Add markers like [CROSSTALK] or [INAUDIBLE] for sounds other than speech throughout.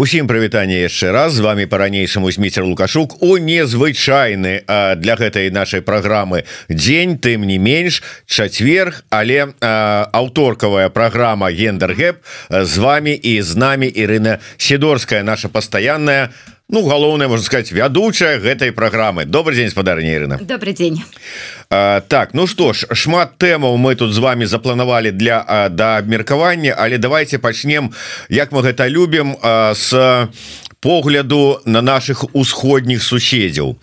Усім прывітанне яшчэ раз. З вами по-ранейшаму зміцер лукашук у незвычайны для гэтай нашай праграмы дзень. Тым не менш чацверг але аўторкавая праграма гендер гэп з вами і з намі Ірына сидорская наша пастаянная Ну галоўная можна сказать вядучая гэтай праграмы. Добрый день спадарня Ірына. Добрый день а, так ну что ж шмат тэмаў мы тут з вами запланавалі для да абмеркавання але давайте пачнем як мы гэта любім с погляду на наших усходніх суседзяў.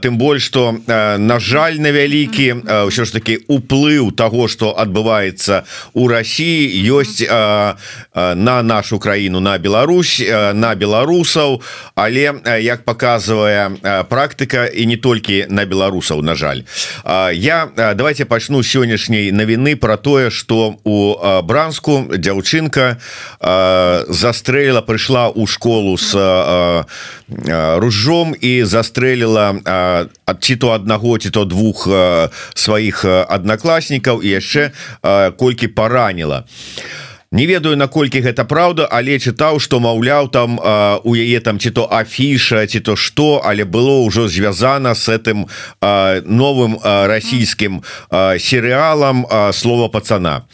Тым больш что на жаль на вялікі ўсё ж таки уплыў того что адбываецца у России ёсць на нашу краіну на Беларусь на беларусаў. Але як показывая практыка і не толькі на беларусаў на жаль. Я давайте пачну сённяшняй навіны про тое что у бранску дзяўчынка застрэліла прыйшла у школу с э, э, ружом і застрэліла ад ці то аднаго ці то двух э, сваіх аднакласнікаў і яшчэ колькі параніла а не ведаю наколькі гэта праўда але чытаў что маўляў там а, у яе там ці то афіша ці то что але было ўжо звязана с этим а, новым расійскім серыалам слова пацана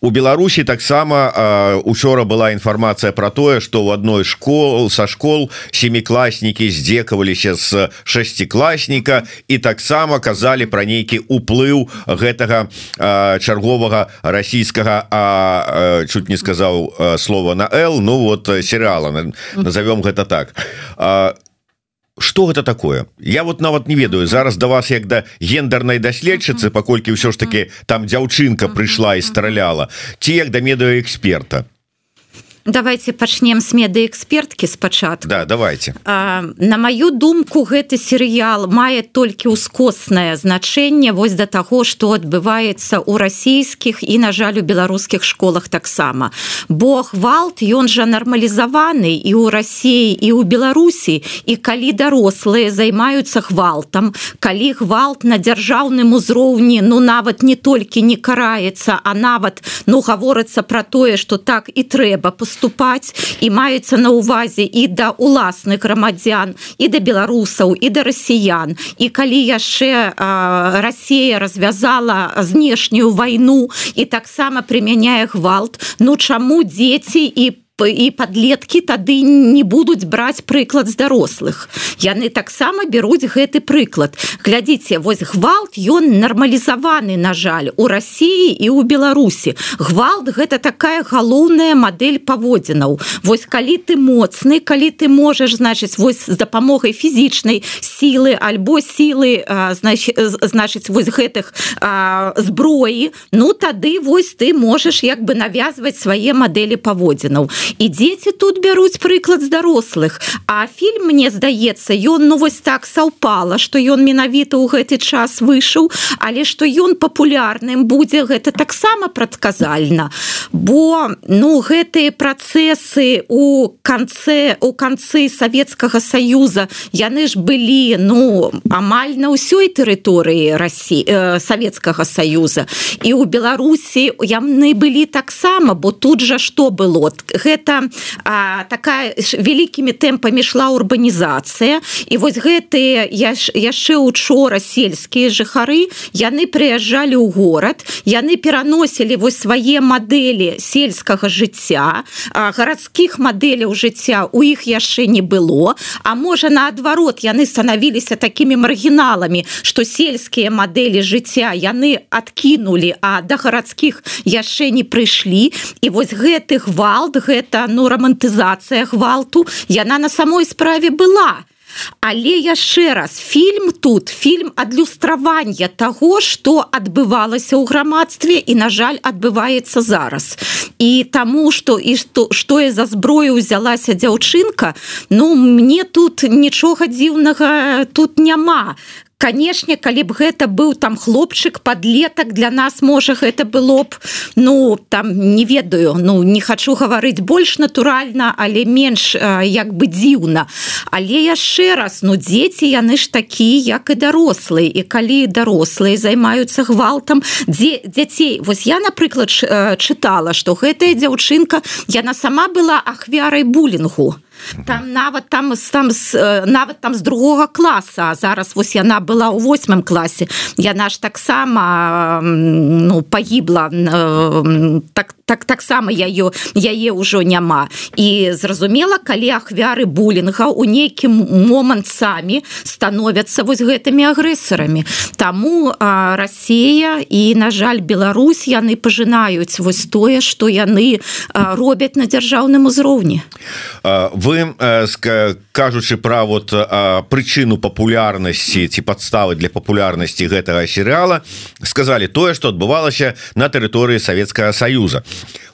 у Беларусі таксама учора была інфармацыя про тое что у адной школ са школ семікласнікі здзекаваліся з шасцікласніка і таксама казалі про нейкі уплыў гэтага чарговага расійскага а чуть не сказал слово на Л Ну вот сериала назовем гэта так. Что гэта такое? Я вот нават не ведаю зараз до да вас як да гендернай даследчыцы паколькі ўсё ж таки там дзяўчынка прыйшла і страляла ці як да медыаэксперта давайте пачнем с медыэксперткі спачатку. Да давайте. А, на маю думку гэты серыял мае толькі ўскоснае значэнне вось да таго что адбываецца у расійскіх і на жаль у беларускіх школах таксама. Бо гвалт ён жа нармалізаваны і ў рассіі і ў беларусі. І калі дарослыя займаюцца гвалтам калі гвалт на дзяржаўным узроўні ну нават не толькі не караецца а нават ну гаворыцца про тое что так і трэба поступать наступаць і маюцца на увазе і да уласных грамадзян і да беларусаў і да расіян. І калі яшчэ Росія развязала знешнюю вайну і таксама прымяняе гвалт ну чаму дзеці і по і подлетки тады не будуць браць прыклад з дарослых. Яны таксама бяруць гэты прыклад. Глядзіце вось гвалт ён нармалізаваны на жаль у Росіі і у Беларусі. Гвалт гэта такая галоўная модель паводзінаў. Вось калі ты моцны калі ты можаш значыць вось з дапамогай фізічнай сілы альбо сілы значит значыць вось гэтых а, зброі ну тады вось ты можаш як бы навязваць свае мадэлі паводзінаў і дзеці тут бяруць прыклад з дарослых а фільм мне здаецца ён ну вось так саўпала что ён менавіта ў гэты час выйшаў але что ён папулярным будзе гэта таксама прадказальна. Бо ну гэтыя працэсы у канцы у канцы савецкага саюза яны ж былі ну амаль на ўсёй тэрыторыі Росі э, савецкага саюза. І у беларусі яны былі таксама бо тут жа что было? Гэта гэта а, такая вялікімі тэмпамі шла урбанізацыя. І вось гэтыя яшчэ учора сельскія жыхары яны прыязджалі ў горад яны пераносілі вось свае мадэлі сельскага жыцця гарадскіх мадэляў жыцця у іх яшчэ не было. А можа наадварот яны станавіліся такімі маргіналамі што сельскія мадэлі жыцця яны адкінулі а да гарадскіх яшчэ не прыйшлі. І вось гэты гвалт гэта гэта ну романтызацыя гвалту яна на самой справе была. Але яшчэ раз фільм тут фільм адлюстравання того что адбывалася ў грамадстве і на жаль адбываецца зараз. І таму что і что что я за зброю узялася дзяўчынка ну мне тут нічога дзіўнага тут няма канешне калі б гэта быў там хлопчык подлетак для нас можа гэта было б ну там не ведаю ну не хочу гаварыць больш натуральна але менш як бы дзіўна. Але яшчэ раз ну дзеці яны ж такі як і дарослыя. І калі дарослыя займаюцца гвалтам дзе дзяцей вось я напрыклад чытала что гэтая дзяўчынка яна сама была ахвярай булінгу. то там нават там там нават там з другога класа. Зараз вось яна была ў восьмым класе. Яна ж таксама ну пагібла так так таксама яё яе ўжо няма. І зразумела калі ахвяры булінга у нейкім момант самі становяцца вось гэтымі агрэсарамі. Таму Расія і на жаль Беларусь яны пажынаюць вось тое што яны робяць на дзяржаўным узроўні. Вы вы кажучы пра вот прычыну папулярнасці ці падставы для папулярнасці гэтага серыяла сказали тое что адбывалася на тэрыторыі Савецкага союза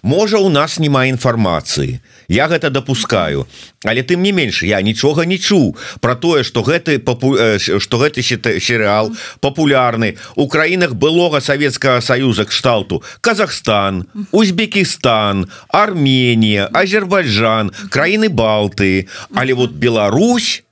можа у нас няма інфармацыі я гэта допускаю але тым не менш я нічога не чуў про тое что гэты папу что гэты серыал популярны у краінах былога Савецкага союза кшталту Казахстан Узбекистан Армения Азербайджан краіны балты. Але вот Беларусь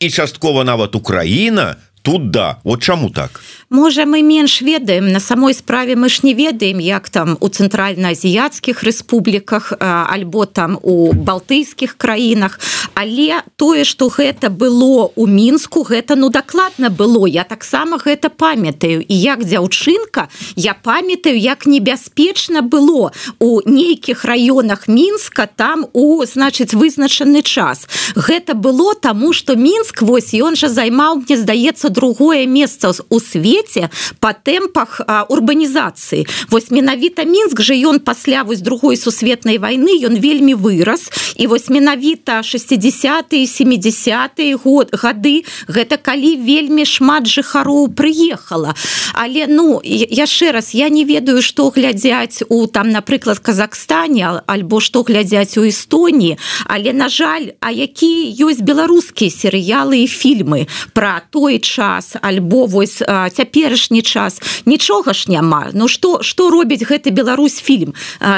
і часткова нават Украіна тут да. Вот чаму так? Можа мы менш ведаем на самой справе мы ж не ведаем як там у цэнтральна-азіяцкіх рэспубліках альбо там у балтыйскіх краінах. Але тое что гэта было у мінску гэта ну дакладна было. Я таксама гэта памятаю. І як дзяўчынка я памятаю як небяспечна было у нейкіх раёнах мінска там у значыць вызначаны час. Гэта было таму что мінск вось ён жа займаў мне здаецца другое месца у свеце по тэмпах урбанізацыі вось менавіта мінск же ён пасля вось другой сусветнай войны ён вельмі вырас і вось менавіта 60 70 год гады гэта калі вельмі шмат жыхароў прыехала. Але ну яшчэ раз я не ведаю что глядзяць у там напрыклад Казахстане альбо что глядзяць у Эстоніі. Але на жаль а які ёсць беларускія серыялы і фільмы про той час альбо вось цяпер цяперашні час. Нічога ж няма. Ну что что робіць гэты Беларусь фільм?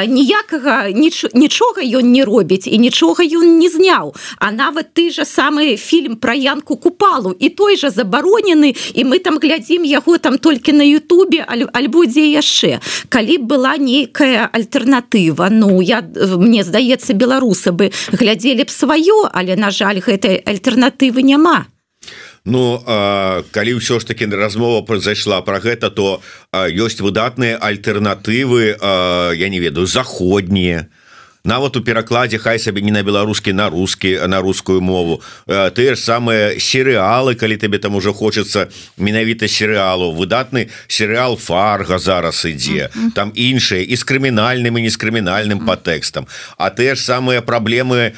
Ніякага ніч, нічога ён не робіць і нічога ён не зняў. А нават ты же самы фільм про янку купалу. І той же забаронены і мы там глядзім яго там толькі на Ютубе альбо дзе яшчэ. Калі была нейкая альтэрнатыва Ну я мне здаецца беларусы бы глядзелі б сваё але на жаль гэтай альтэрнатывы няма Ну калі ўсё ж таки размова произошла про гэта то ёсць выдатныя альтэрнатывы я не ведаю заходнія. то нават у перакладзе хай сабе не на беларускі на рускі на рускую мову ты ж самыя серыалы калі табе там уже хочется менавіта серыалу выдатны серыал фарга зараз ідзе там іншыя і з крымінальным і не з крымінальным по тэкстам А ты ж самыя праблемы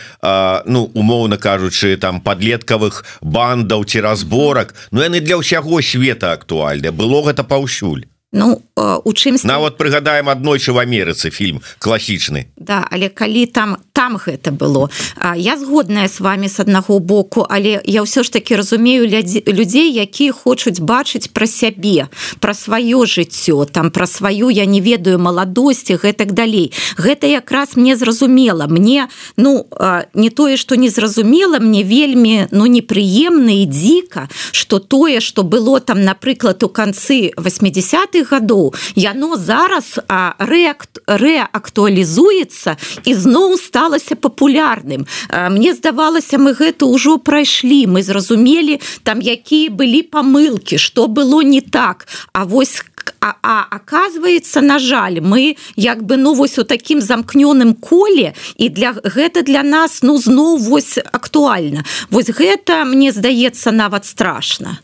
ну умоўна кажучы там подлеткавых бандаў ці разборак Ну яны для ўсяго света актуальна было гэта паўсюль Ну у чымсь нават прыгадаем аднойчы в Амерыцы фільм класічны Да але калі там там гэта было. А, я згодная с вами с аднаго боку але я ўсё ж таки разумею людзей якія хочуць бачыць пра сябе пра сваё жыццё там пра сваю я не ведаю маладосці гэтак далей. Гэта якраз мне зразумела. Мне ну а, не тое что незразумела мне вельмі ну непрыемна і дзіка что тое что было там напрыклад у канцы 80-х гадоў яно зараз рэакт рэактуалізуецца і зноў сталася папулярным Мне здавалася мы гэта ўжо прайшлі мы зразумелі там якія былі памылки что было не так. А вось А, а оказывается на жаль мы як бы ну вось у таким замкнёным коле і для гэта для нас ну зноў вось актуальна. Вось гэта мне здаецца нават страшно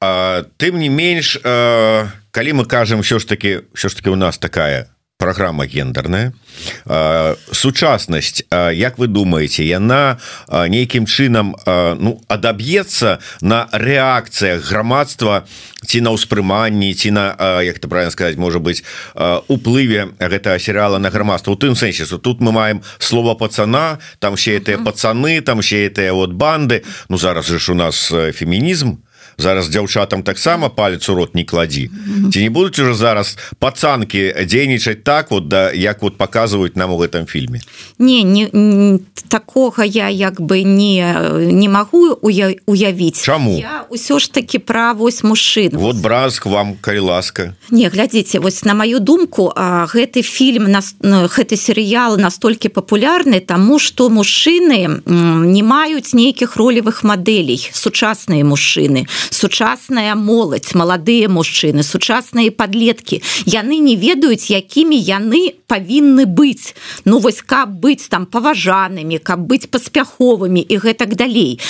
тым не менш э, калі мы кажам все ж таки все ж таки у нас такая программа гендерная сучаснасць Як вы думаете яна нейкім чынам ну адаб'ецца на рэакцыях грамадства ці на ўспрыманні ці на як ты правильно сказать может быть уплыве гэтага серыала на грамадства? У тым сэнсе тут мы маем слово пацана там все гэтыя пацаны там все гэтыя вот банды. Ну зараз же ж у нас фемінізм зараз дзяўчатам таксама палец у рот не кладзі. Ці не будуць уже зараз пацанки дзейнічаць так вот да як вот показываюць нам у гэтым фільме? Не не, не такога я як бы не не магу уявіць. Чаму? Ўсё ж таки пра вось мужчын. Вот бразк вам калі ласка. Не глядзіце вось на маю думку а гэты фільм нас гэты серыял настолькі папулярны тому что мужчыны не маюць нейкіх ролевых мадэлей сучасныя мужчыны сучасная моладзь маладыя мужчыны сучасныя подлетки. Яны не ведаюць якімі яны павінны быць ну вось каб быць там паважанымі каб быць паспяховымі і гэтак далей.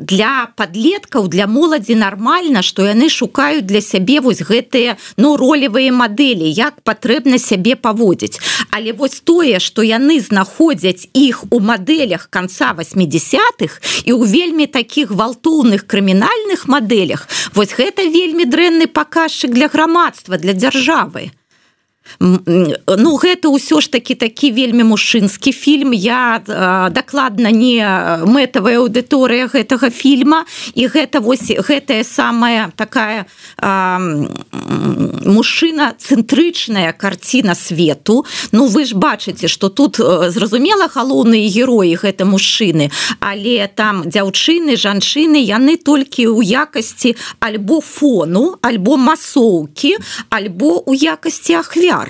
Для подлеткаў для моладзі нормально что яны шукаюць для сябе вось гэтыя ну ролевыя мадэлі як патрэбна сябе паводзіць. Але вось тое что яны знаходзяць іх у мадэлях конца 80-х і у вельмі таких гвалтоўных крымінальных мадэлях вось гэта вельмі дрэнны паказчык для грамадства для дзяржавы Ну гэта ўсё ж таки такі вельмі мужчынскі фільм. Я дакладна не мэтавая аўдыторыя гэтага фільма. І гэта вось гэтая самая такая мужчына цэнтрычная карціна свету. Ну вы ж бачыце что тут зразумела галоўныя героі гэта мужчыны але там дзяўчыны жанчыны яны толькі ў якасці альбо фону альбо масоўкі альбо у якасці ахвяр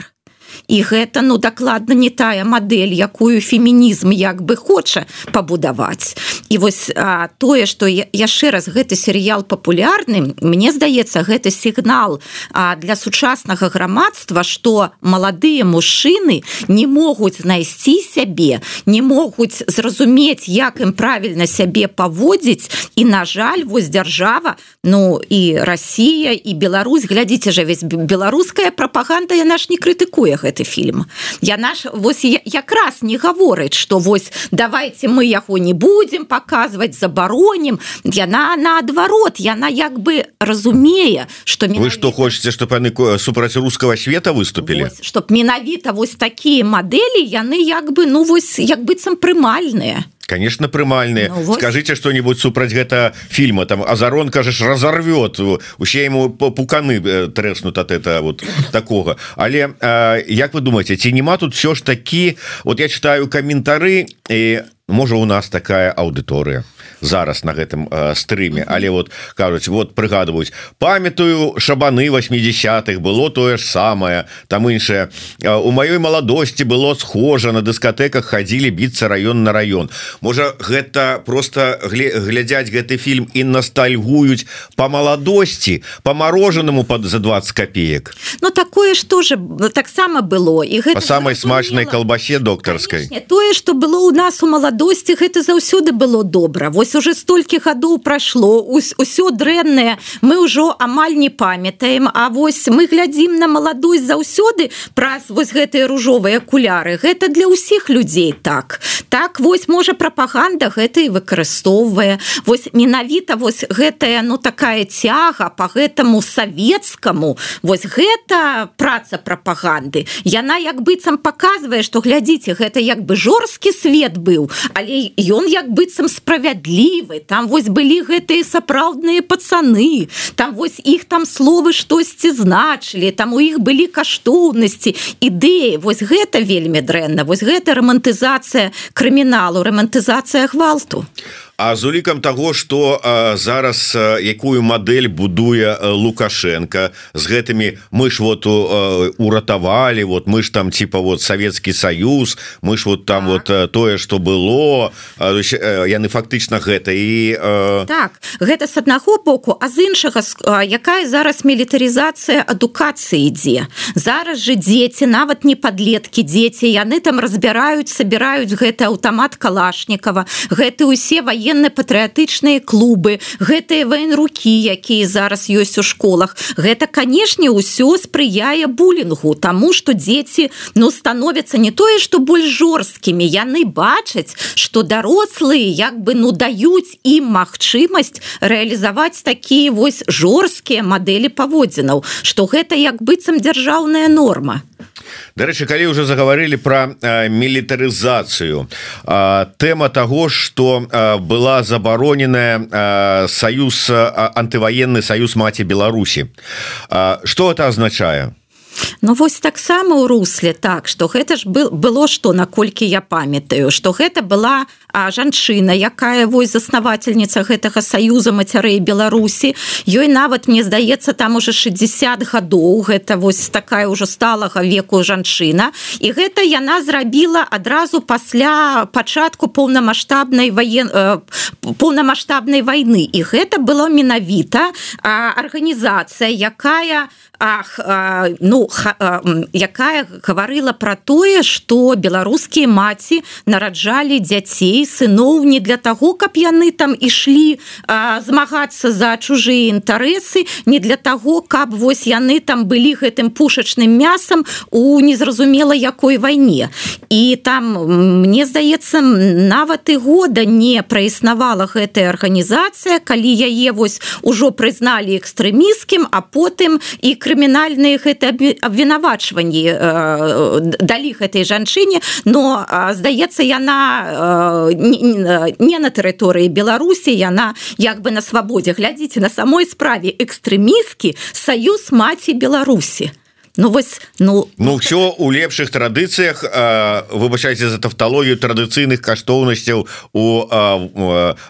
і гэта ну дакладна не тая мадэль якую фемінізм як бы хоча пабудаваць. І вось а, тое что яшчэ раз гэты серыял папулярны мне здаецца гэты сігнал а, для сучаснага грамадства что маладыя мужчыны не могуць знайсці сябе не могуць зразумець як ім правільна сябе паводзіць. І на жаль вось дзяржава ну і Росія і Беларусь глядзіце жа весь беларуская прапаганда яна ж не крытыкуе гэта гэты фільм. Я наш вось якраз не гаворыць что вось давайте мы яго не будем показывать забароним яна наадварот яна як бы разумее что вы что хочете чтобы яны супраць русского света выступили чтоб менавіта вось такие модели яны як бы ну вось як быццам прымальныя конечно прымальные ну, вот. скажите что-нибудь супраць гэта фильма. Там азарон кажаш разорвет усе ему пуканы э, трэснут от это вот такого. Але э, як вы думаете ці нема тут все ж таки вот я читаю каментары и можа у нас такая аўдыторыя зараз на гэтым э, стрыме. Але вот кажуць вот прыгадваюць памятаю шабаны 80-х было тое ж самае. Там іншае у маёй маладосці было схожа на дыскатэках хадзілі біцца раён на раён. Можа гэта просто глядзяць гэты фільм і настальгуюць по маладосці по мороженому под за 20 копеек Ну такое ж тоже таксама было і гэта самой смачнай колбасе докторской тое что было у нас у маладосці гэта заўсёды было добра. Вось вось уже столькі гадоў прайшло усё дрэннае мы ўжо амаль не памятаем А вось мы глядзім на маладосць заўсёды праз вось гэтыя ружовыя акуляры. Гэта для ўсіх людзей так. Так вось можа прапаганда гэта і выкарыстоўвае. Вось менавіта вось гэтая ну такая цяга по гэтаму савецкаму. Вось гэта праца прапаганды. Яна як быццам показвае что глядзіце гэта як бы жорсткі свет быў але ён як быццам справядлі асаблівы там вось былі гэтыя сапраўдныя пацаны там вось іх там словы штосьці значылі там у іх былі каштоўнасці ідэі. Вось гэта вельмі дрэнна вось гэта романтызацыя крыміналу романтызацыя гвалту А з улікам того что зараз якую модель будуе лукашенко. З гэтымі мы ж вот уратавалі вот мы ж там типа вот Светецкі союз мы ж вот там так. вот тое что было. Яны фактычна гэта і так гэта с аднаго боку а з іншага якая зараз мілітарызацыя адукацыі ідзе. Зараз же дзеці нават не подлетки дзеці яны там разбіраюць собираюць гэты аўтамат калашнікова гэты усе военные военно-патрыятычныя клубы гэтыя ваенрукі якія зараз ёсць у школах. Гэта канешне ўсё спрыяе булінгу тому что дзеці ну становятся не тое что больш жорсткімі. Яны бачаць что дарослыя як бы ну даюць ім магчымасць рэалізаваць такія вось жорсткія мадэлі паводзінаў что гэта як быццам дзяржаўная норма Дарэчы калі уже заговорили про мілітарызацыю тэма того что была забароненая союз антывоенный союз маці Беларусі. Что это означае Ну вось таксама ў русле так што гэта ж был было што наколькі я памятаю што гэта была а, жанчына якая вось заснавательніца гэтага саюза мацярэй Беларусі ёй нават мне здаецца там уже 60 гадоў. Гэта вось такая ўжо сталага веку жанчына. І гэта яна зрабіла адразу пасля пачатку поўнамасштабнай воен э, поўнамасштабнай войны і гэта было менавіта арганізацыя якая ах ну ха, якая гаварыла про тое что беларускія маці нараджалі дзяцей сыноў не для того каб яны там ішлі змагацца за чужыя інтарэсы не для того каб вось яны там былі гэтым пушачным мясам у незразумела якой вайне. І там мне здаецца нават і года не праіснавала гэтая арганізацыя калі яе вось ужо прызналі экстрэміскім а потым і кры крымінальныя гэта абвінавачванні э, далі гэтай жанчыне. Но здаецца яна э, не на тэрыторыі беларусі яна як бы на свабодзе глядзіце на самой справе экстрэміскі саюз маці беларусі Ну вось ну ну все у лепшых традыцыях выбачайце за тавталогію традыцыйных каштоўнасцяў у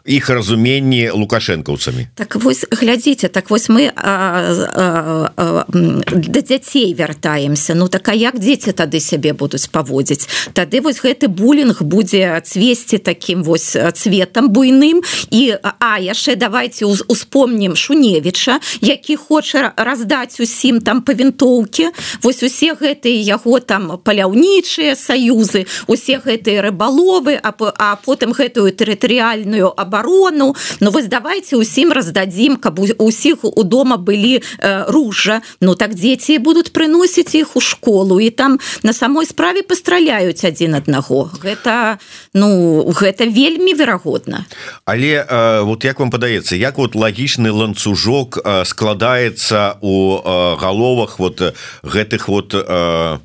іх разуменні лукашэнкаўцамі. Так вось глядзіце так вось мы а, а, а, да дзяцей вяртаемся. Ну так а як дзеці тады сябе будуць паводзіць? Тады вось гэты булінг будзе цвесці таким вось цветам буйным. І а яшчэ давайте успомнім шуневіча які хоча раздаць усім там па вінтоўке вось усе гэтыя яго там паляўнічыя саюзы усе гэтыя рыбаловы а, потым гэтую тэрытарыяльную абарону. Ну вось давайте усім раздадзім каб усіх у дома былі э, ружа Ну так дзеці будуць прыносіць іх у школу і там на самой справе пастраляюць адзін аднаго. Гэта ну гэта вельмі верагодна. Але э, вот як вам падаецца як вот лагічны ланцужок э, складаецца у э, галовах вот гэтых вот э,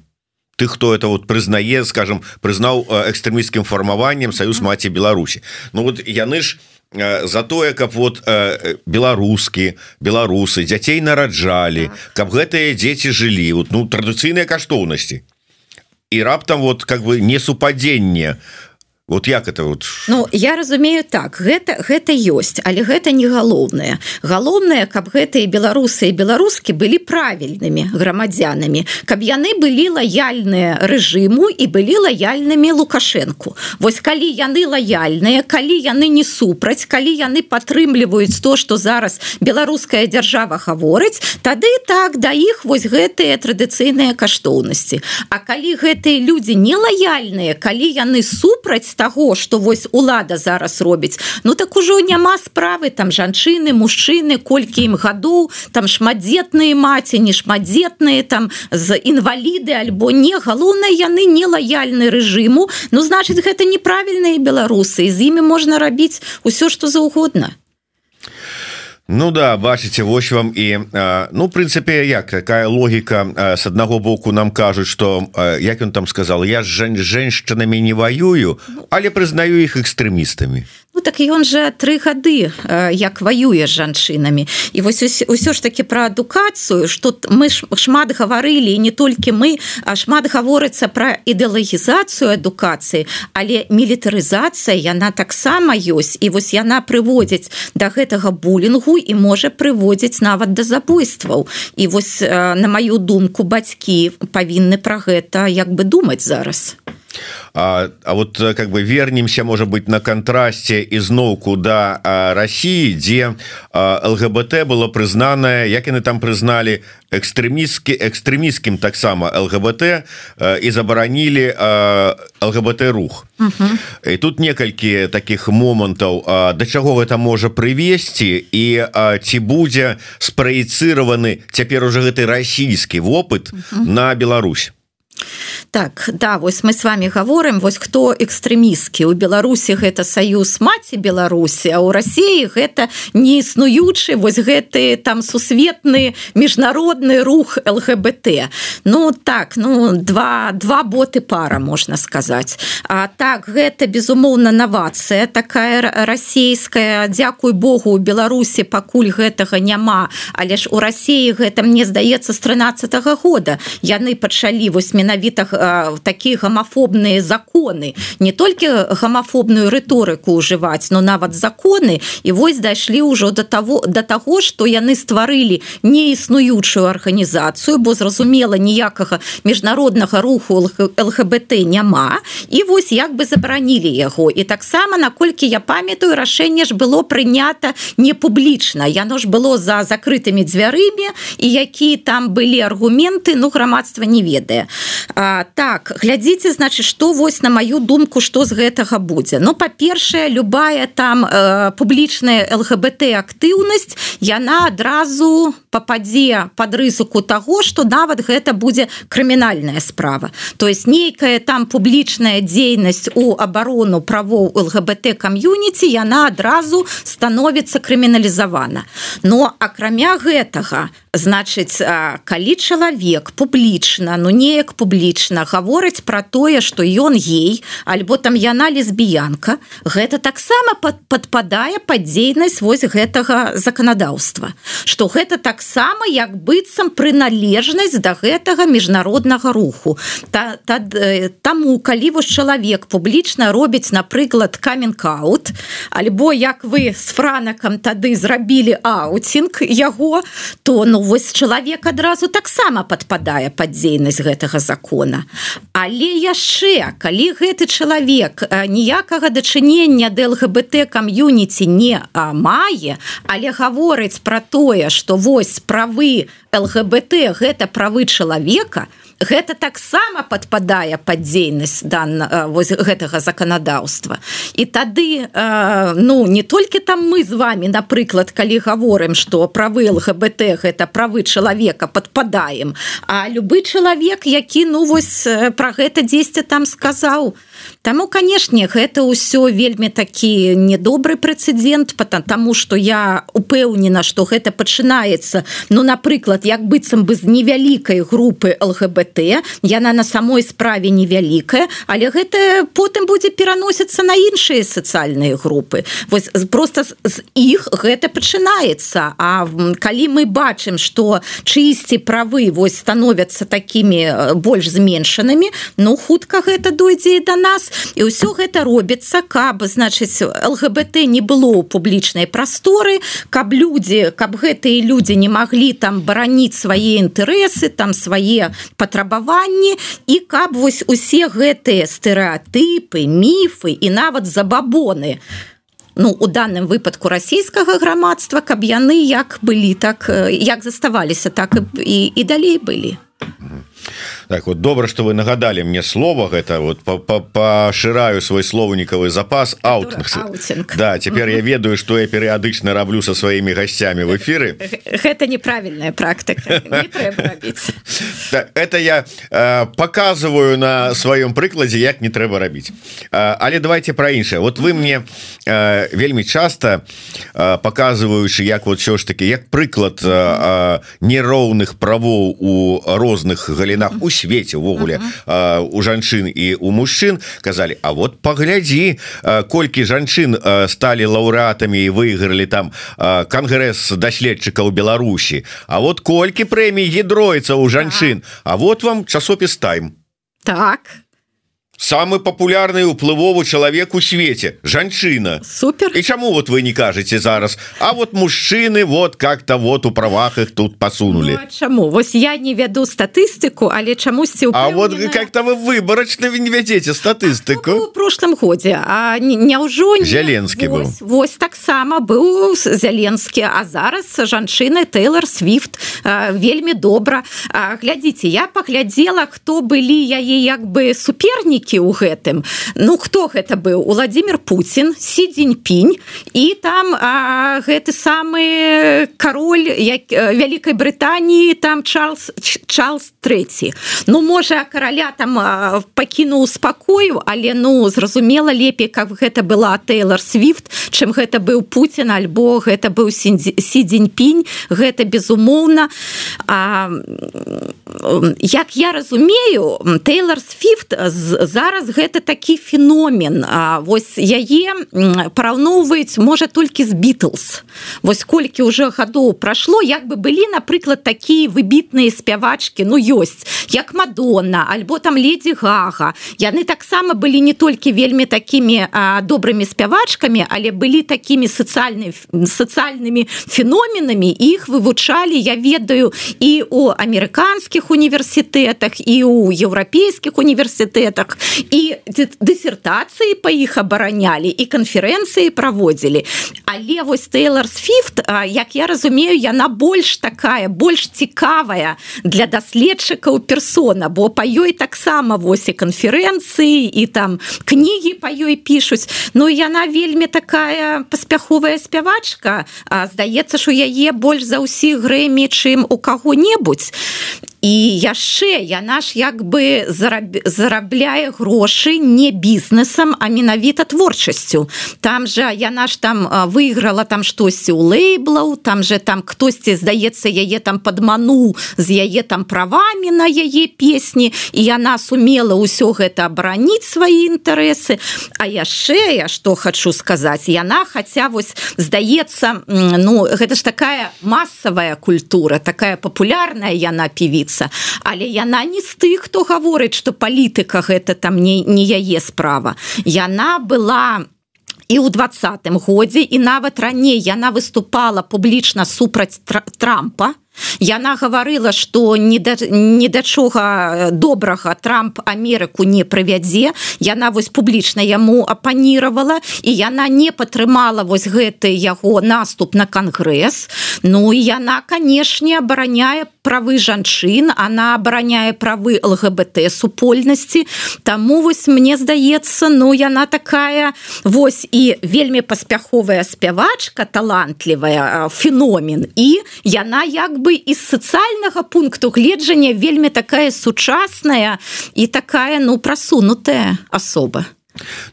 ты хто это вот прызнае скажем прызнаў экстрэміскім фармаваннем союз маці Беларусі. Ну вот яны ж э, за тое каб вот э, беларускі беларусы дзяцей нараджалі так. каб гэтыя дзеці жылі. Вот ну традыцыйныя каштоўнасці. І раптам вот как бы не супадзенне у вот як это вот Ну я разумею так гэта гэта ёсць але гэта не галоўнае. Галоўнае каб гэтыя беларусы і беларускі былі правільнымі грамадзянамі каб яны былі лаяльныя рэжыму і былі лаяльнымі лукашэнку. Вось калі яны лаяльныя калі яны не супраць калі яны падтрымліваюць то что зараз беларуская дзяржава гаворыць тады так да іх вось гэтыя традыцыйныя каштоўнасці. А калі гэтыя людзі не лаяльныя калі яны супраць того что вось улада зараз робіць. Ну так ужо няма справы там жанчыны мужчыны колькі ім гадоў там шматдзетныя маці не шматдзетныя там з інваліды альбо не. Галоўнае яны не лаяльны рэжыму. Ну значыць гэта неправільныя беларусы. З імі можна рабіць усё что заўгодна Ну да бачыце вось вам і ну прынцыпе як такая логіка с аднаго боку нам кажуць что як ён там сказал я ж женщинами не воюю але прызнаю іх экстрэмістамі Ну, так ён же тры гады як ваюе з жанчынамі. І вось ўсё ж таки про адукацыю что мы шмат гаварылі не толькі мы а шмат гаворыцца про ідэалагізацыю адукацыі але мілітарызацыя яна таксама ёсць. І вось яна прыводзіць до гэтага булінгу і можа прыводзіць нават да забойстваў. І вось на маю думку бацькі павінны про гэта як бы думаць зараз а А, вот э, как бы вернемся может быть на контрасте изноўку до да, России где ЛГБТ было прызнаное як яны там прызнали экстрэмісткі экстрэміскім таксама ЛГБТ і забаранілі ЛГБТ рух uh -huh. і тут некалькі таких момантаў да чаго гэта можа прывесці і ці будзе спраецыраваны цяпер уже гэты расійскі вопыт uh -huh. на Беларусь так да вось мы с вами говорим вось хто экстрэміскі у беларусі гэта саюз маці беларусі а у россии гэта не існуючы вось гэты там сусветны міжнародны рух лгбт ну так ну два два боты пара можна сказаць. А так гэта безумоўна навацыя такая расійская. Дякуй Богу у беларусі пакуль гэтага няма але ж у Росіі гэта мне здаецца з 13 -го года. Яны пачалі вось менавіта такія гамафобныя законы не толькі гамафобную рыторыку ўжываць но нават законы і вось дайшлі ўжо до того до таго что яны стварылі неіснуючую арганізацыю бо зразумела ніякага міжнароднага руху лгбт няма і вось як бы забаранілі яго і таксама наколькі я памятаю рашэнне ж было прынята не публічна яно ж было за закрытымі дзвярымі і якія там былі аргументы ну грамадства не ведае а, так глядзіце значит что вось на маю думку что з гэтага будзе. Ну па-першае любая там э, публічная лгбт актыўнасць яна адразу попадзе под рызыку того что нават гэта будзе крымінальная справа. То есть нейкая там публічная дзейнасць у оборону правоў лгбт кам'юніці яна адразу становится крыміналізавана. Но акрамя гэтага значыць калі чалавек публічна ну неяк публічна гаворыць про тое что ён ей альбо там яна лесбіянка. Гэта таксама под подпадае под дзейнасць вось гэтага заканадаўства что гэта таксама як быццам прыналежнасць да гэтага міжнароднага руху. Та, та таму калі вось чалавек публічна робіць напрыклад каменкаут альбо як вы с франакам тады зрабілі ауцінг яго то ну вось чалавек адразу таксама подпадае под дзейнасць гэтага закона. Але яшчэ калі гэты чалавек ніякага дачынення да лгбт кам'юніці не мае але гаворыць про тое что вось правы лгбт гэта правы чалавека то гэта таксама подпадае под дзейнасць дан вось гэтага заканадаўства. І тады ну не толькі там мы з вами напрыклад калі гаворым что правы лгбт гэта правы чалавека подпадаем а любы чалавек які ну вось про гэта 10 там сказаў. Таму канешне гэта ўсё вельмі такі недобры прэцэдент потому что я упэўнена что гэта пачынаецца ну напрыклад як быццам бы з невялікай групы лгбт яна на самой справе невялікая але гэта потым будзе пераносіцца на іншыя сацыяльныя групы. Вось просто з іх гэта пачынаецца. А калі мы бачым что чысці правы вось становяцца такімі больш зменшанымі ну хутка гэта дойдзе да нас. Нас і ўсё гэта робіцца каб значыць лгбт не было ў публічнай прасторы каб людзі каб гэтыя людзі не маглі там бараніць свае інтарэсы там свае патрабаванні і каб вось усе гэтыя стэеатыпы міфы і нават забабоны ну у данным выпадку расійскага грамадства каб яны як былі так як заставаліся так і і далей былі так вот добра что вы нагадали мне слово гэта вот пашыраю свой словнікавы запас аутинг. да теперь я ведаю что я перыядычна раблю со сваімі гасцямі в эфиры. Гэта неправільная практыка [LAUGHS] это я э, показываю на сваём прыкладзе як не трэба рабіць але давайте про іншае вот вы мне э, вельмі часто э, показываючы як вот все ж таки як прыклад нероўных правоў у розных галінах у свеце увогуле у жанчын і у мужчын казалі А вот паглядзі колькі жанчын сталі лаўрэатамі і выйгралі там кангрэс даследчыкаў Беларусі А вот колькі прэмій гідроіцца у жанчын. А вот вам часопіс тайм так самый популярный уплывовы чалавек у свеце жанчына супер. І чаму вот вы не кажаце зараз? А вот мужчыны вот как-то вот у правах их тут посунули. Ну, Чаму Вось я не вяду статыстыку але чамусьці А вот как-то вы выбарачна вы не вядзеце статыстыку. У прошлым годзе А няўжо зяленскі быў Вось таксама быў зяленскі А зараз жанчыны Тейлор свифт вельмі добра. Глядзіце я паглядзела хто былі яе як бы супернікі удзельнікі ў гэтым. Ну хто гэта быў? Владимир Путін сі дзень-пінь і там а, гэты самы кароль як вялікай Брытаніі там Чарльз Чарльз третий Ну можа караля там пакінуў спакою але ну зразумела лепей как гэта была Тейлор свифт чым гэта быў Путін альбо гэта быў сі дзень-пінь гэта безумоўна а, як я разумею Тейлор свифт зараз гэта такі феномен. А, вось яе параўноўваюць можа толькі з Бітлз Вось колькі уже гадоў прайшло як бы былі напрыклад такія выбітныя спявачки Ну ёсць як Мадонна альбо там леди гага яны таксама былі не толькі вельмі такими добрымі спявачкамі але былі такими сацыяльнымі сацыяльнымі феноменамі. Іх вывучалі я ведаю і у амерыканскіх універсітэтах і у еўрапейскіх універсітэтах і дысертацыі па іх абаранялі і канферэнцыі праводзілі але вось Тейлор свифт як я разумею яна больш такая больш цікавая для даследчыкаў персона бо па ёй таксама вось і канферэнцыі і там кнігі па ёй пішуць Ну яна вельмі такая паспяховая спявачка. Здаецца ж у яе больш за ўсіх грэмі чым у каго-небудзь і яшчэ яна ж як бы зараб... зарабляе грошы не бізнесам а менавіта творчасцю. Там жа яна ж там выйграла там штосьці у лейблаў там же там хтосьці здаецца яе там падмануў з яе там правамі на яе песні і яна сумела ўсё гэта абараніць свае інтарэсы. А яшчэ я что хочу сказаць яна хаця вось здаецца ну гэта ж такая масавая культура такая папулярная яна певіца змяніцца але яна не з тых хто гаворыць что палітыка гэта там не не яе справа. Яна была і ў двадцатым годзе і нават раней яна выступала публічна супраць трампа Яна гаварыла, што ні да, ні да чога добрага Трамп Амерыку не прывядзе. Яна вось публічна яму апаніравала і яна не падтрымала вось гэты яго наступ на кангрэс. Ну і яна, канешне, абараняе правы жанчын, она абараняе правы ЛГБТ супольнасці. Таму вось мне здаецца, ну яна такая вось і вельмі паспяховая спявачка талантлівая феномен і яна як бы бы из социального пункту гледжання вельмі такая сучасная и такая ну просунутая особа.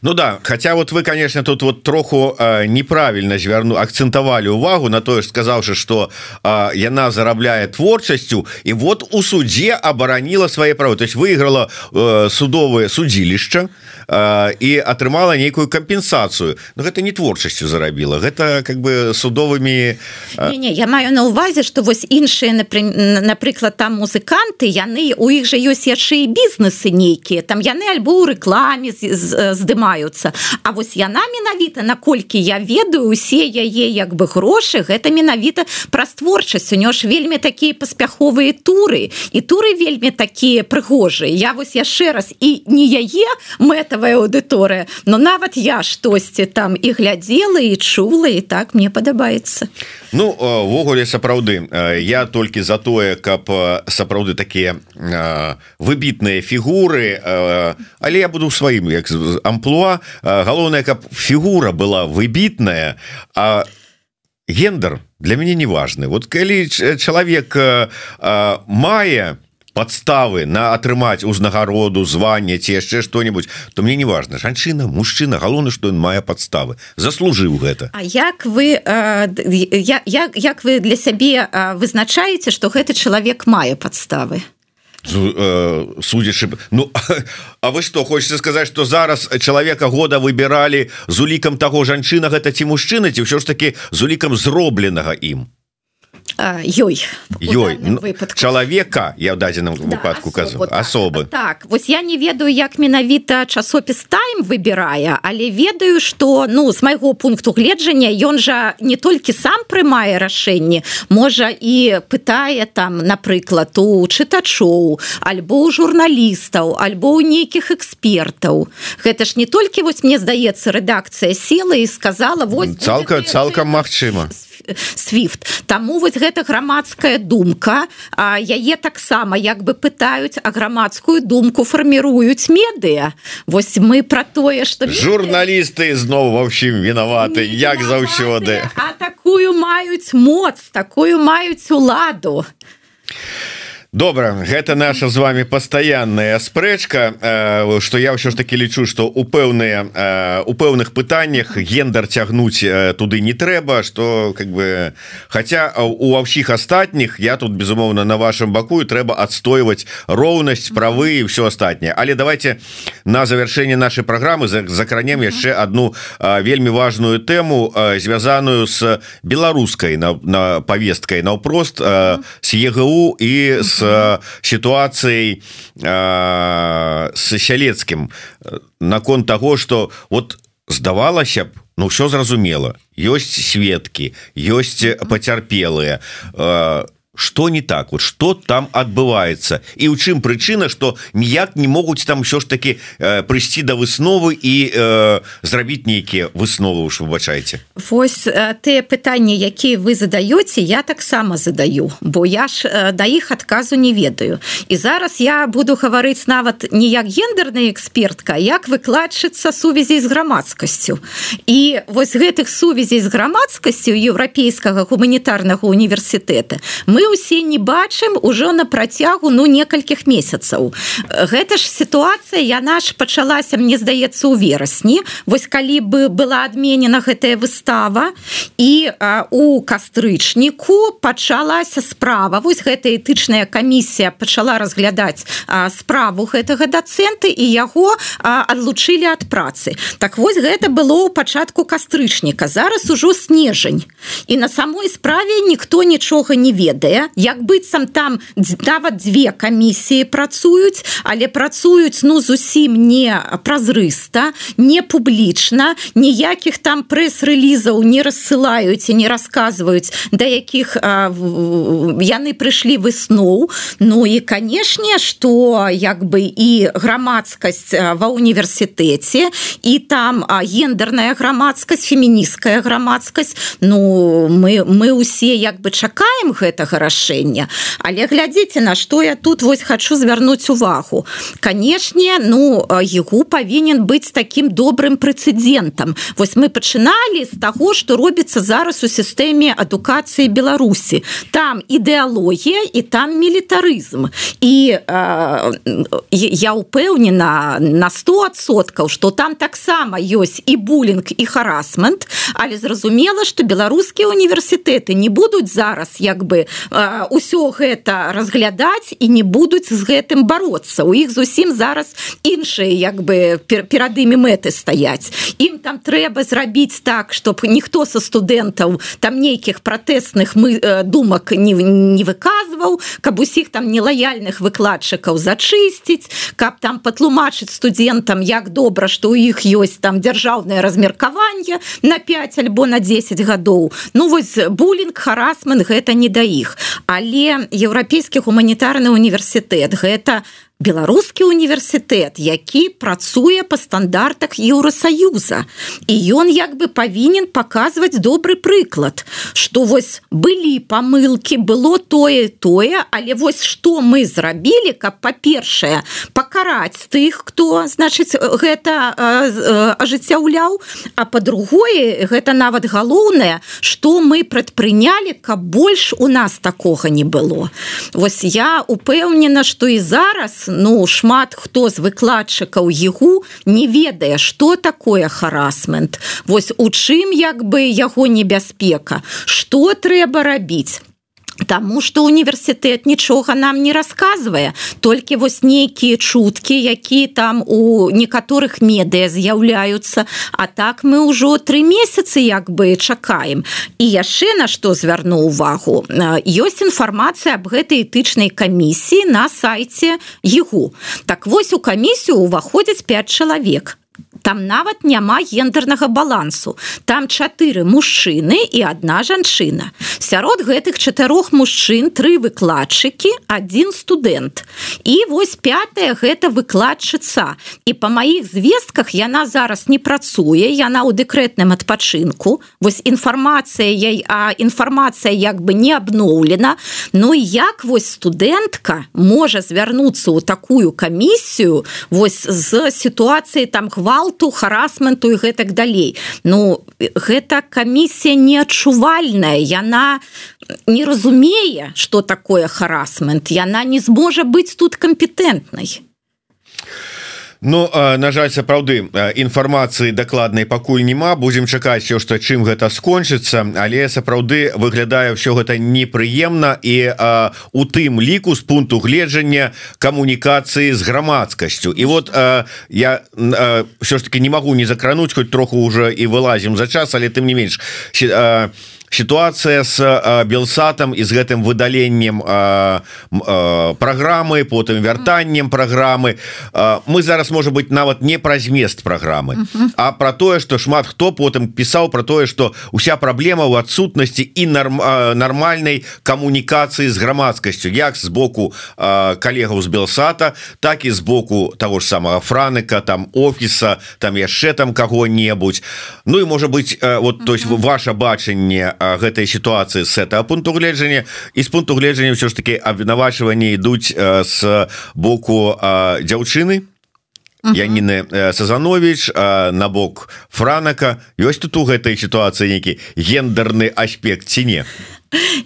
Ну да хотя вот вы конечно тут вот троху э, неправильно звярну акцентавалі увагу на тое сказаўшы что э, яна зарабляет творчасцю і вот у суде абараніла свае правы то есть выиграла э, судовое судилішча і атрымала нейкую кампенсацыю но гэта не творчасцю зарабіла гэта как бы судовымі не, не, я маю на увазе что вось іншыя напрыклад там музыканты яны у іх жа ёсць яшчэ і бізнесы нейкія. Там яны альбо ў рэкламе здымаюцца. А вось яна менавіта наколькі я ведаю усе яе як бы грошы гэта менавіта праз творчасць. У нё ж вельмі такія паспяховыя туры і туры вельмі такія прыгожыя. Я вось яшчэ раз і не яе мэта мэтавая аўдыторыя но нават я штосьці там і глядзела і чула і так мне падабаецца. Ну ввогуле сапраўды. Я толькі за тое каб сапраўды такія выбітныя фігуры але я буду сваім як амплуа. Галоўнае каб фігура была выбітная а гендер для мяне не важны. Вот калі чалавек мае то подставы на атрымаць узнагароду звання ці яшчэ что-нибудь то мне не важно жанчына мужчына галоўна что он мае подставы заслужыў гэта. А як вы як, як вы для сябе вызначаеце что гэты чалавек мае подставы судзячы Ну [LAUGHS] А вы что хочется сказать что зараз чалавека года выбіралі з улікам таго жанчына гэта ці мужчына ці ўсё ж таки з улікам зробленага ім ёй. Ёй. ну, чалавека я ў дадзеным да, выпадку казу асобы так. вось я не ведаю як менавіта часопіс тайм выбірае але ведаю что ну з майго пункту гледжання ён жа не толькі сам прымае рашэнне можа і пытае там напрыклад у чытачоў альбо у журналістаў альбо ў нейкіх экспертаў. Гэта ж не толькі вось мне здаецца рэдакцыя села і сказала вось цалка цалкам магчыма свифт таму вось гэта грамадская думка яе таксама як бы пытаюць а грамадскую думку фарміруюць медыя. Вось мы про тое что журналісты зноў ва ўсім вінаваты як заўсёды. а такую маюць моц такую маюць уладу добра гэта наша з вами пастаянная спрэчка что я ўсё ж таки лічу что у пэўныя у пэўных пытаннях гендар цягнуць туды не трэба что как бы хотя у ва ўсіх астатніх я тут безумоўна на вашем баку і трэба адстойваць роўнасць правы і все астатняе. Але давайте на завершэнне нашай праграмы закранем яшчэ одну вельмі важную тэму звязаную с беларускай на, на повесткай наўпрост с ЕГУ і с ситуацией э, с сялецким наконт того что вот здавалася б ну все зразумела ёсць сведки ёсць пацярпелыя э, что не так вот что там адбываецца і у чым прычына что ніяк не могуць там все ж таки э, прыйсці до высновы і э, зрабіць нейкія высновы уж выбачайте Вось тыя пытанні якія вы задаете я таксама задаю бо я ж да іх адказу не ведаю. І зараз я буду гаварыць нават не як гендерная экспертка як выкладчыцца сувязей з грамадскасцю. І вось гэтых сувязей з грамадскасцю еўрапейскага гуманітарнага універсітэта мы усе не бачым ужо на працягу ну некалькіх месяцаў. Гэта ж сітуацыя яна ж пачалася мне здаецца у верасні. Вось калі бы была адменена гэтая выстава. І а, у кастрычніку пачалася справа. Вось гэта этычная камісія пачала разглядаць а, справу гэтага дацэнты і яго адлучылі ад працы. Так вось гэта было ў пачатку кастрычніка. Зараз ужо снежань. І на самой справе ніхто нічога не ведае ведае як быццам там нават дзве камісіі працуюць але працуюць ну зусім не празрыста не публічна ніякіх там прэс-рэлізаў не рассылаюць і не расказваюць да якіх а, в, яны прыйшлі высноў. Ну і канешне что як бы і грамадскасць ва універсітэце і там гендерная грамадскасць феміністкая грамадскасць. Ну мы мы усе як бы чакаем гэтага рашэння. Але глядзіце на что я тут вось хочу звярнуць увагу. Канешне ну егу павінен быць таким добрым прэцэдзентам вось мы пачыналі з таго что робіцца зараз у сістэме адукацыі Беларусі. Там ідэалогія і там мілітарызм. І э, я упэўнена на 100соткаў что там таксама ёсць і булінг і харасмент але зразумела что беларускія універсітэты не будуць зараз як бы ўсё гэта разглядаць і не будуць з гэтым бороться у іх зусім зараз іншыя як бы перад імі мэты стаяць. Ім там трэба зрабіць так чтоб ніхто са студэнтаў там нейкіх пратэсных мы думак не, не выказваў каб усіх там нелаяльных выкладчыкаў зачысціць каб там патлумачыць студэнтам як добра что у іх ёсць там дзяржаўнае размеркаванне на 5 альбо на 10 гадоў. Ну вось булінг харасмент гэта не да іх але еўрапейскі гуманітарны універсітэт гэта беларускі універсітэт які працуе по стандартах еўросаюза і ён як бы павінен паказваць добры прыклад что вось былі памылки было тое тое але вось что мы зрабілі каб па-першае пакараць тых хто значыць гэта ажыццяўляў а по-другое гэта нават галоўнае что мы прадпрынялі каб больш у нас такога не было. Вось я упэўнена что і зараз ну шмат хто з выкладчыкаў егу не ведае что такое харасмент. Вось у чым як бы яго небяспека? Что трэба рабіць Таму што універсітэт нічога нам не расказвае, толькі вось нейкія чуткі, якія там у некаторых медыя з'яўляюцца. А так мы ўжо тры месяцы як бы чакаем. І яшчэ на што звярну увагу. ёсць інфармацыя аб гэтай этычнай камісіі на сайце егу. Так вось у камісію ўваходзяць 5 чалавек там нават няма гендернага балансу. Там чатыры мужчыны і одна жанчына. Сярод гэтых чатырох мужчын тры выкладчыкі один студэнт. І вось пятая гэта выкладчыца. І по маіх звестках яна зараз не працуе яна ў дэкрэтным адпачынку. Вось інфармацыя яй а інфармацыя як бы не абноўлена. Ну як вось студэнтка можа звярнуцца ў такую камісію вось з сітуацыі там гвалту харасменту і гэтак далей. Ну гэта камісія неадчувальная. Яна не разумее что такое харасмент. Яна не зможа быць тут кампетэнтнай Ну на жаль сапраўды інфармацыі дакладнай пакуль няма. Будзем чакаць все што чым гэта скончыцца. Але сапраўды выглядае ўсё гэта непрыемна. І а, у тым ліку з пункту гледжання камунікацыі з грамадскасцю. І вот а, я все ж таки не магу не закрануць хоць троху уже і вылазім за час але тым не менш а, ситуация с белсатам і з гэтым выдаленнем программы потым вяртаннем программы мы зараз может быть нават не праз мест программы а про тое что шмат хто потым пісаў про тое что уся праблема в адсутнасці і норм нормальной камунікацыі з грамадскасцю як з боку коллегаў з белсата так і з боку того ж самого франыка там офіса там яшчэ там кого-небудзь Ну і может быть вот то есть ваше бачанне гэтай сітуацыі с этого пункту гледжання і з пункту гледжання ўсё ж таки абвінавачванні ідуць з боку дзяўчыны Яніны Сазанович на бок франака. Ёсць тут у гэтай сітуацыі нейкі гендерны аспект ці не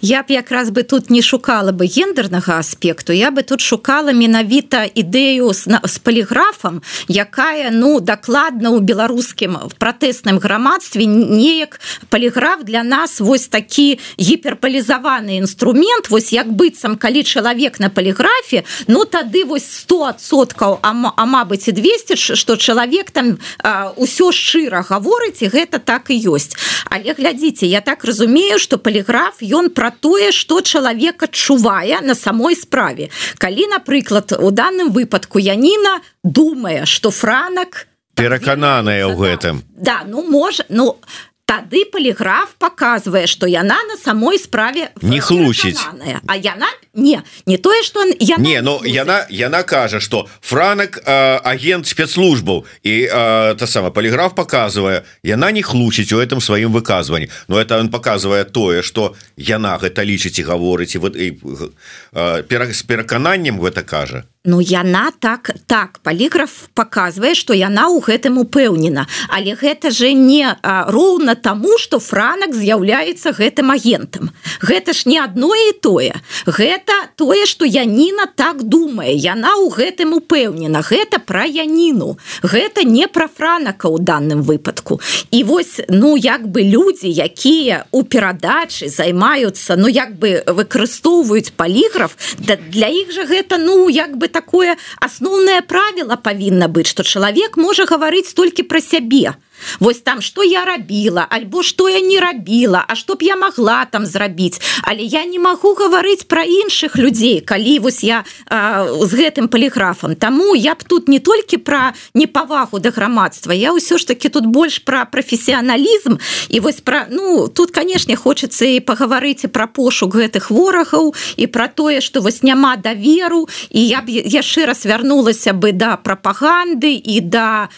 я б якраз бы тут не шукала бы гендернага аспекту я бы тут шукала менавіта ідэю з, з паліграфам якая ну дакладна у беларускім пратэсным грамадстве неяк паліграф для нас вось такі гіперпалізаваны інструмент вось як быццам калі чалавек на паліграфе ну тады вось 100соткаў а мабыць і 200 что чалавек там ўсё шчыра гаворыць і гэта так і ёсць. Але глядзіце я так разумею что паліграф ён ён про тое что чалавек адчувае на самой справе. Калі напрыклад у данным выпадку Яніна думае что франак перакананая ў гэтым. Да ну можа ну тады полиграф показывае что яна на самой справе не хлусіць. а яна не не тое что я не но яна яна кажа что франак э, агент спецслужбаў. І э, та сама полиграф показывае яна не хлусіць у этом сваім выказванні. Но это он показывае тое что яна гэта лічыць і гаворыць і вот э, пера, з перакананнем гэта кажа Ну яна так так паліграф показвае что яна ў гэтым упэўнена. Але гэта же не роўна тому что франак з'яўляецца гэтым агентам. Гэта ж не одно і тое. Гэта тое что Яніна так думае. Яна ў гэтым упэўнена. Гэта про Яніну. Гэта не про франака ў данным выпадку. І вось ну як бы людзі якія у перадачы займаюцца ну як бы выкарыстоўваюць паліграф да для іх же гэта ну як бы такое асноўнае правіла павінна быць што чалавек можа гаварыць толькі пра сябе Вось там что я рабіла альбо что я не рабіла А что б я могла там зрабіць. Але я не могу гаварыць про іншых людзей калі вось я а, з гэтым полиграфам Таму я б тут не толькі про непавагу да грамадства я ўсё ж таки тут больш про професіяналізм і вось про ну тут канешне хочется і пагаварыць про пошук гэтых ворагаў і про тое что вось няма даверу. І я б яшчэ раз вярнулася бы да прапаганды і да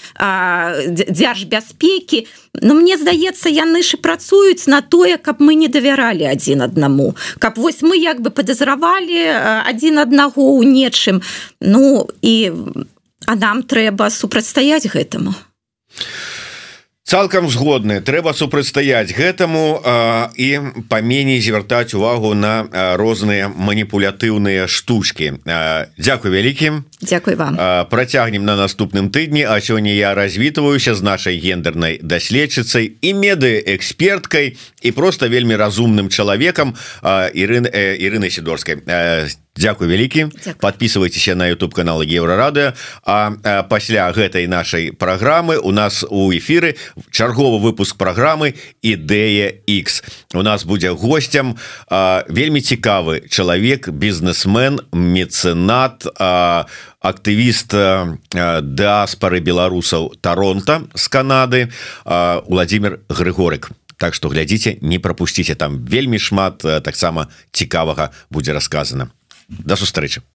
дзярж без бяспекі но мне здаецца яны ж працуюць на тое каб мы не давяралі адзін аднаму. Каб вось мы як бы падазравалі адзін аднаго ў нечым. Ну і а нам трэба супрацьстаяць гэтаму. а цалкам згодны. Трэба супрацьстаяць гэтаму а, і паменей звяртаць увагу на розныя маніпулятыўныя штучки Дякую вялікім Дякую вам. Працягнем на наступным тыдні А сёння я развітваюся з нашай гендернай даследчыцай і меды эксперткай і просто вельмі разумным чалавекам Ірын Ірыны сідорскай Дякую вялікі подписывайтесь на YouTube канал еврорады а, а пасля гэтай нашай праграмы у нас у эфиры чарговы выпуск праграмы ідэя X у нас будзе гостцям вельмі цікавы чалавек бізнесмен мецэнат актывіст дыаспары беларусаў Таронта з Канады Владимир Грыгорык Так что глядзіце не пропусціце там вельмі шмат таксама цікавага будзе рассказана до сустрэчы